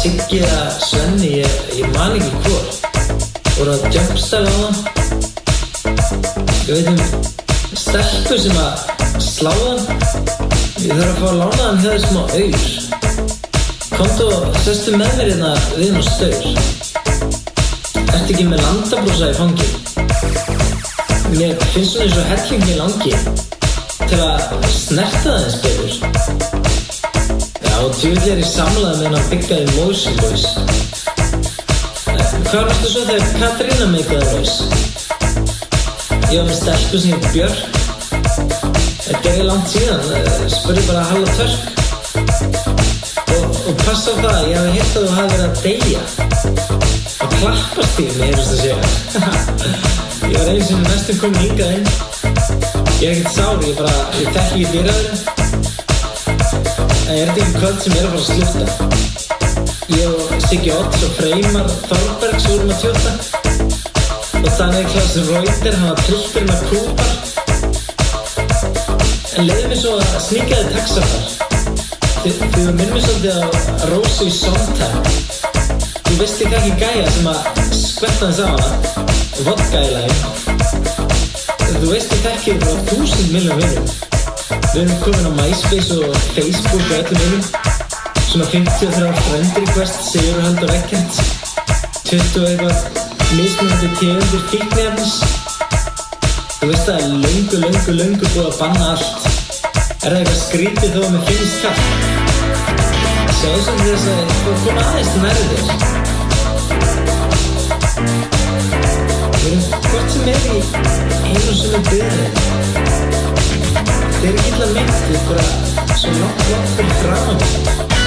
Siggi eða Svenni, ég, ég man ekki hvor. Voru að jumpstæla á hann Ég veit um stelpu sem að slá hann. Ég þarf að fá að lána hann hjá þessum á auður. Komdu og sestu með mér hérna við hann á staur. Ertu ekki með landabrúsa í fangi? Mér finnst svona eins og hellingi langi samlað með hann að byggja í Motion Boys. Eh, Hvað varstu svo þegar Katrína meikaði laus? Ég var með stelpu sem heit Björk. Þetta er langt síðan, eh, spurði bara Halla Törk. Og, og passa á það, ég hafði hitt að þú hafði verið að deyja. Og klappast að segja. ég var einu sem næstum komin hingað inn. Ég er ekkert sár, ég bara, ég þekki ekki dýraðurinn. En ég er þetta ekki kvöld sem er að fara að slúta. Ég og Siggi Odds og Freymar Þorbergs vorum að tjóta. Og Daniel Klaus Reuter, hann var trilltur með kúpar. En leiði mig svo að sníka þið taxafar. Þið þið var minnum svolítið á Rósu í Sondheim. Þú veist ekki ekki gæja sem að skvetta hans á hana. Vodka í lagi. Þú veist þekki þér frá þúsund miljón vinnum. Við erum komin á MySpace og Facebook og öllum vinnum. Svona 53 friend request, Sigur Hald og Ekkert. 20 og eitthvað mismunandi tegundir fíknefnis. Þú veist það er löngu, löngu, löngu búið að banna allt. Er það eitthvað skrítið þó að mér finnst kallt? Sjáðu sem þess að þú kom aðeins til nærið þér. Við erum hvort sem er í einu sem er byrðið. Þeir eru illa myndið bara svo langt, langt fyrir fram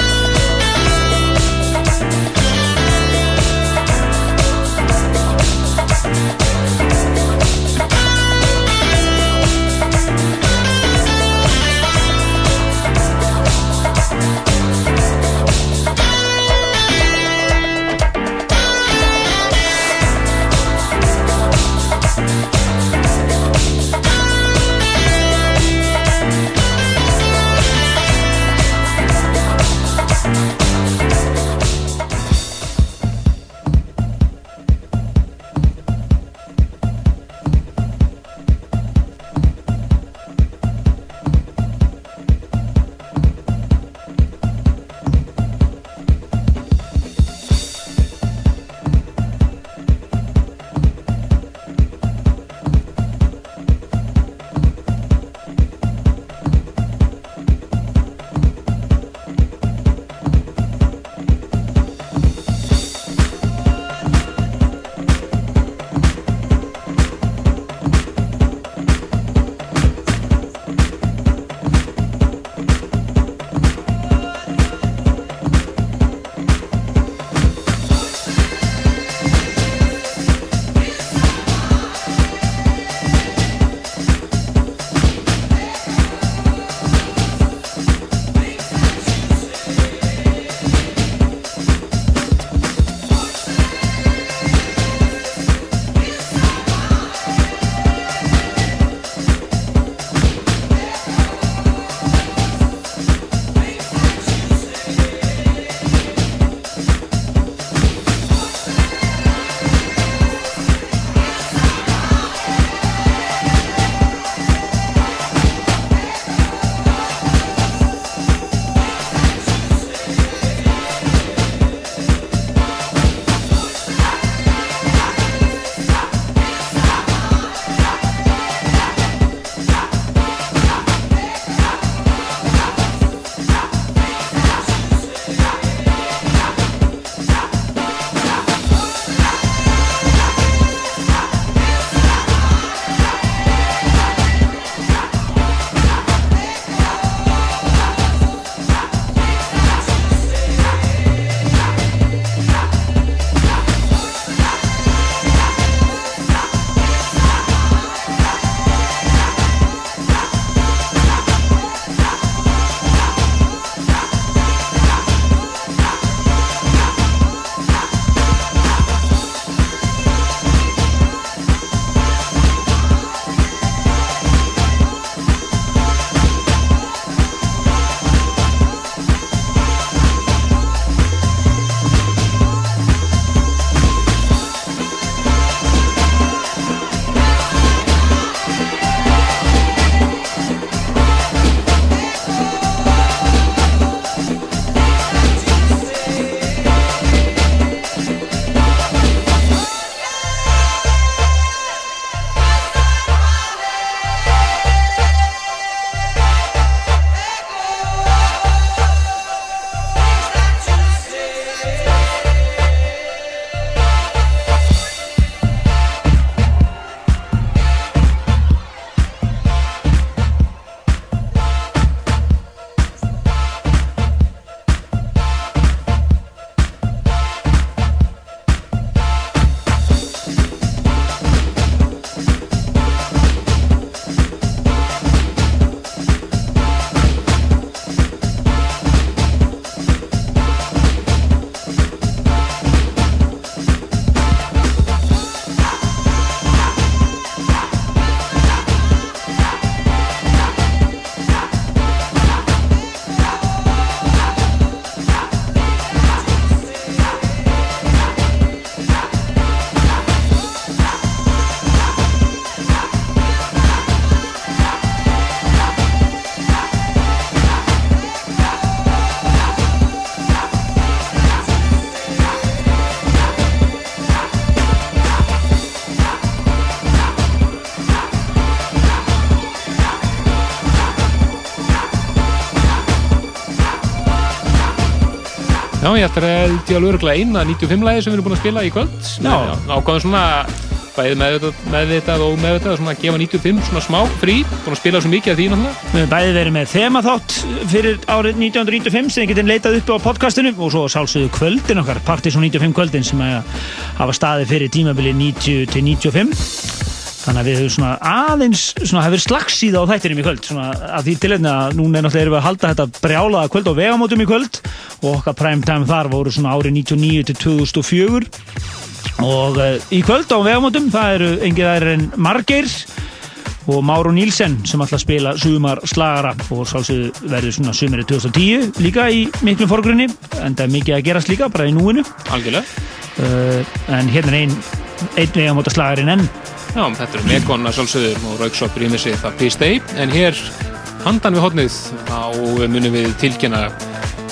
ég ætla að ég alveg örgulega eina 95 læði sem við erum búin að spila í kvöld. Ákvæðum svona bæði meðvitað, meðvitað og meðvitað svona að gefa 95 svona smá frí búin að spila svo mikið af því náttúrulega. Við höfum bæði verið með þemaþátt fyrir árið 1995 sem þið getið leitað uppi á podcastinu og svo sálsögðu kvöldin okkar, Partizón 95 kvöldin sem að hafa staði fyrir tímabili 90 til 95 Þannig að við höfum svona aðeins svona hefur slagsíða á þættinum í kvöld svona að því tilhengna að núna er náttúrulega að halda þetta brjálaða kvöld á vegamótum í kvöld og okkar prime time þar voru svona árið 99 til 2004 og uh, í kvöld á vegamótum það eru engið aðeir en Margeir og Máru Nílsen sem ætla að spila sumar slagara og sálsögðu verður svona sumarið 2010 líka í miklum forgrunni en það er mikið að gerast líka bara í núinu. Algjörlega. Uh, en hérna er ein, einn vegamóta slagarinn enn Já, þetta er Megon að sjálfsögður og Rauksop rýmið sig það Day en hér handan við hodnið á munum við tilkynna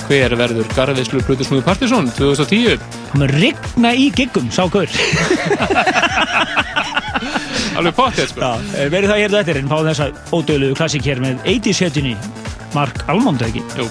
hver verður Garðislu Plutusnúi Partisón 2010 Það mun rigna í giggum, sá hver Alveg pottið sko verið það hér þetta en fá þessa ódöðluðu klassík hér með 80 setjunni Mark Almond, ekki? Jú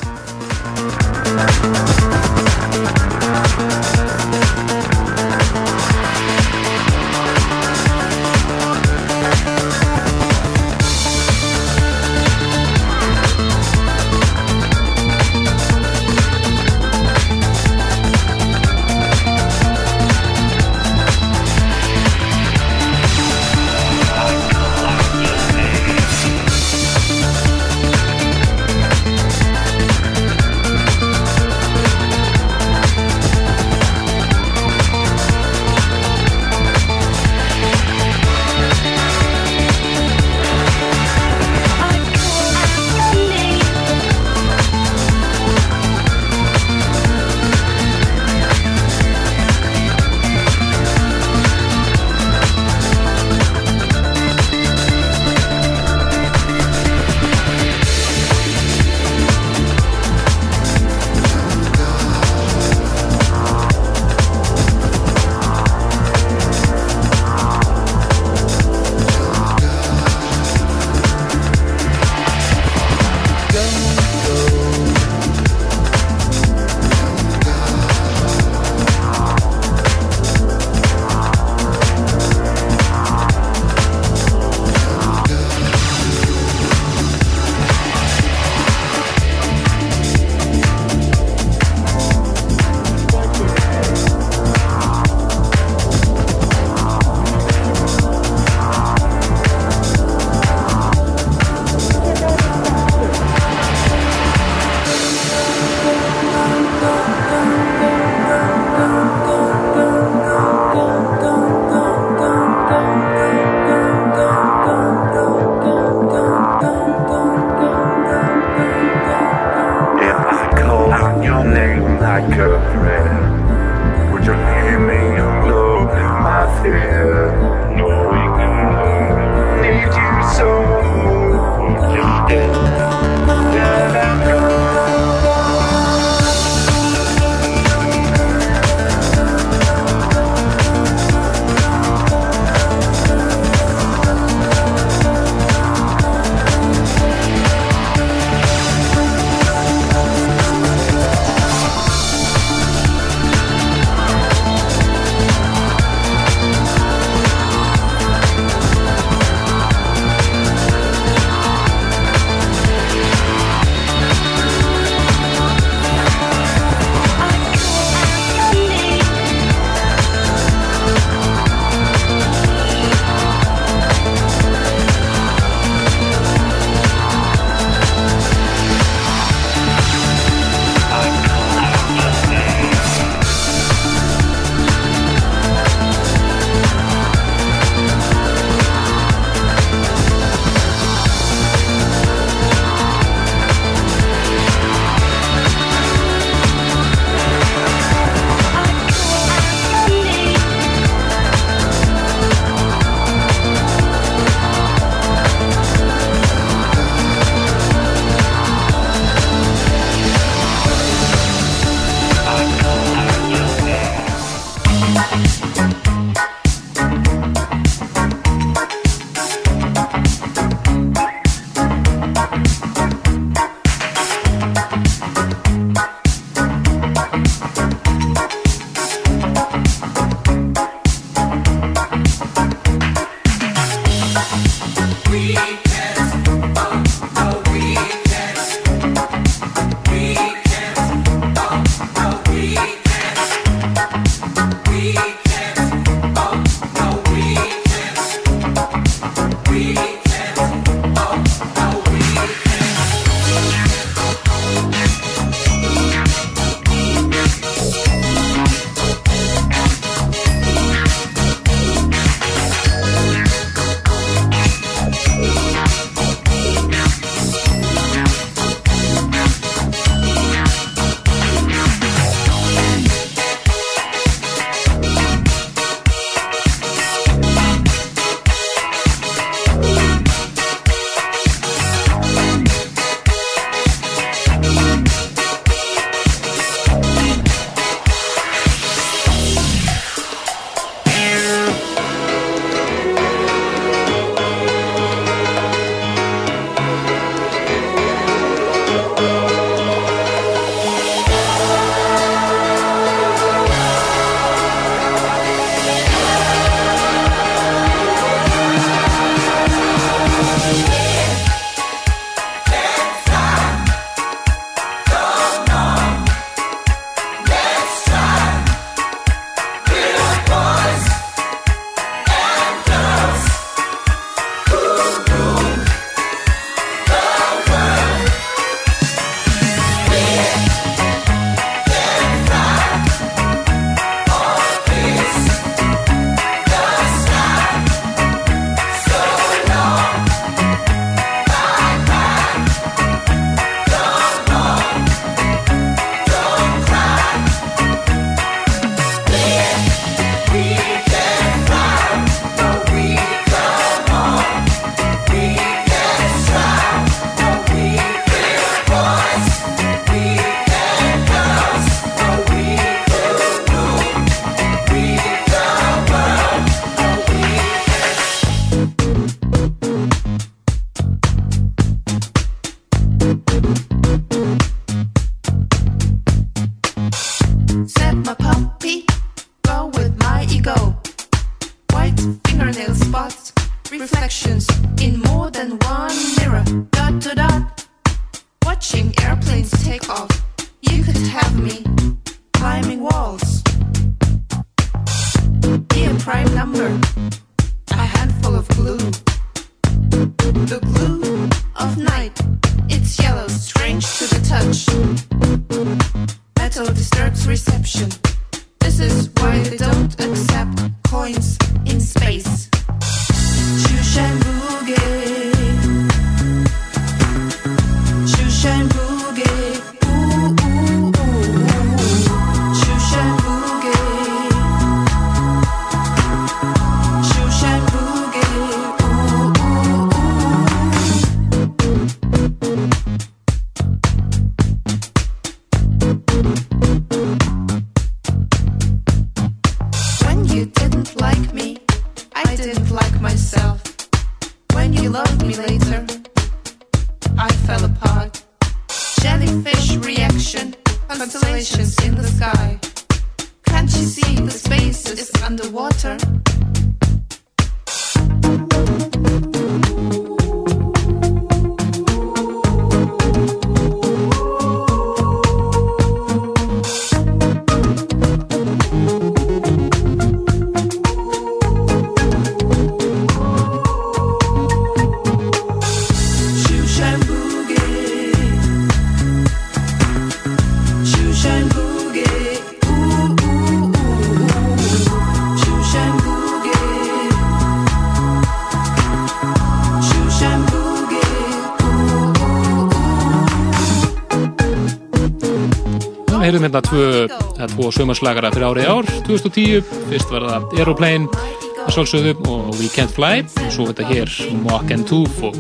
tvo sömarslagara fyrir árið ár, 2010, fyrst var það Aeroplane, að sjálfsögðu, og We Can't Fly, og svo þetta hér Mock and Tooth og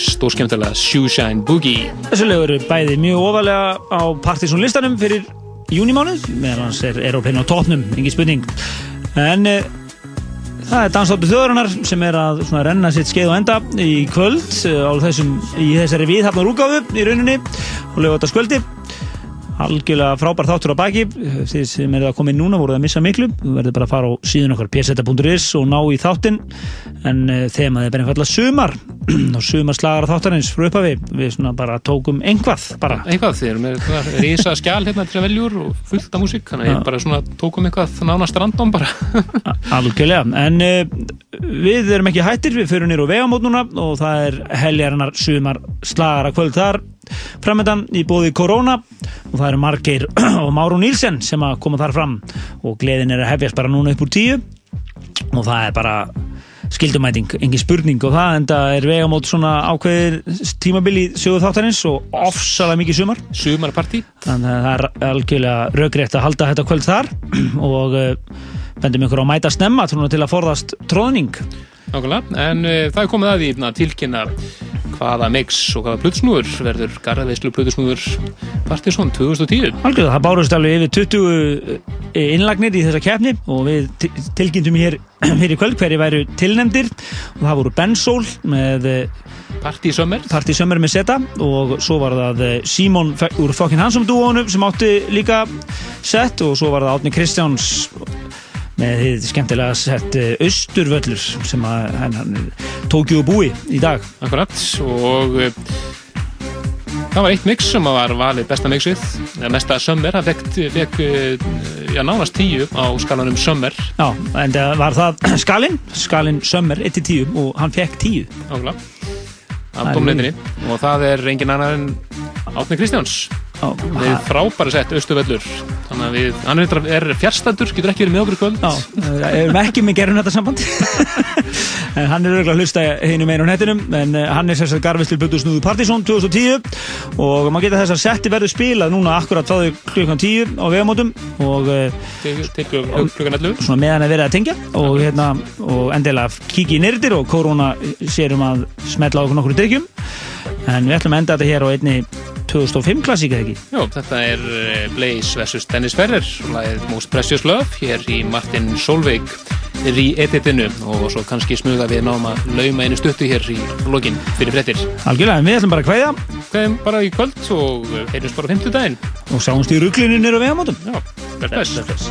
stórskemmtilega Shoeshine Boogie. Þessu lögur eru bæði mjög ofalega á Partisan listanum fyrir júnimánuð, meðan hans er Aeroplane á topnum, engin spurning. En e, það er dansdóttu þjóðarinnar sem er að svona, renna sitt skeið og enda í kvöld eh, á þessum, í þessari viðhafnar úgáfu í rauninni og lögur þetta skvöldi. Algjörlega frábær þáttur á baki. Þið sem eru að koma inn núna voruð að missa miklu. Þú verður bara að fara á síðun okkar pseta.is og ná í þáttinn. En uh, þemað er bara einfallega sumar. Og sumarslagar þáttarins frá upphafi. Við svona bara tókum einhvað bara. Eitthvað, þið erum með risa skjál hérna til að veljur og fullt af músík, þannig að ég bara svona tókum eitthvað nánast random bara. Algjörlega, en uh, við erum ekki hættir, við fyrir nýru vegamót núna og það er heljarinnar sumar slagara kvöld þar. Framöndan í bóði Korona og það eru Margeir og Máru Nílsen sem að koma þar fram og gleðin er að hefjast bara núna upp úr tíu. Og það er bara skildumæting, engin spurning og það en það er vegamót svona ákveðir tímabili sögu þáttarins og ofsalega mikið sumar. Sumarpartí. Þannig að það er algjörlega raugrétt að halda þetta kvöld þar og uh, bendum ykkur á að mæta snemma til að forðast tróðning Nákvæmlega, en uh, það er komið að því að tilkynna hvaða mix og hvaða plutusnúður verður garðveislu plutusnúður Partiðsson 2010. Algjörlega, það bárust alveg yfir 20 innlagnir í þessa keppni og við ti- tilkynntum hér fyrir kvöld hverju væru tilnefndir. Og það voru Bensól með Party Summer Party Summer með Seta og svo var það eh, Simon úr Fucking Handsome dúónu sem átti líka sett og svo var það Átni Kristjáns með þið skemmtilega sett eh, Austurvöllur sem að hann, og búi í dag Akkurat og uh, það var eitt mix sem var valið besta mixið, mesta Summer, það fekk, uh, já, nánast tíu á skalanum Summer. Já, en það var það Skalin, Skalin Summer 1-10 og hann fekk 10 Nákvæmlega. Það Af tómleitinni og það er engin annar en Átni Kristjáns. Við frábæri sett Östuvöllur þannig að við, hann er, er fjärstandur getur ekki verið með okkur í kvöld. Já, við erum ekki með gerðum þetta samband. En hann er auðvitað að hlusta hinu meina á nettinum en eh, hann er sérstaklega garfistil Böldusnúðu Partizón 2010 og maður geta þess að setti verður spilað núna akkurat þá klukkan 10 á vegamótum og eh, klukkan 11 svona meðan að vera að tengja og, hérna, og endilega kíkja í nyrdir og korona sér um að smetla okkur nokkru drikkjum en við ætlum að enda þetta hér á einni 2005 klassíka ekki Jó, þetta er eh, Blaze vs. Dennis Ferrer lagið Most Precious Love hér í Martin Solveig re-editinu og svo kannski smuga við náum að lauma einu stuttu hér í lokin fyrir frettir. Algjörlega, við ætlum bara að kveðja Kveðum bara í kvöld og heyrjumst bara á fimmtudaginn. og sjáumst í rugglinu nýra vegamótum Já, bless, bless.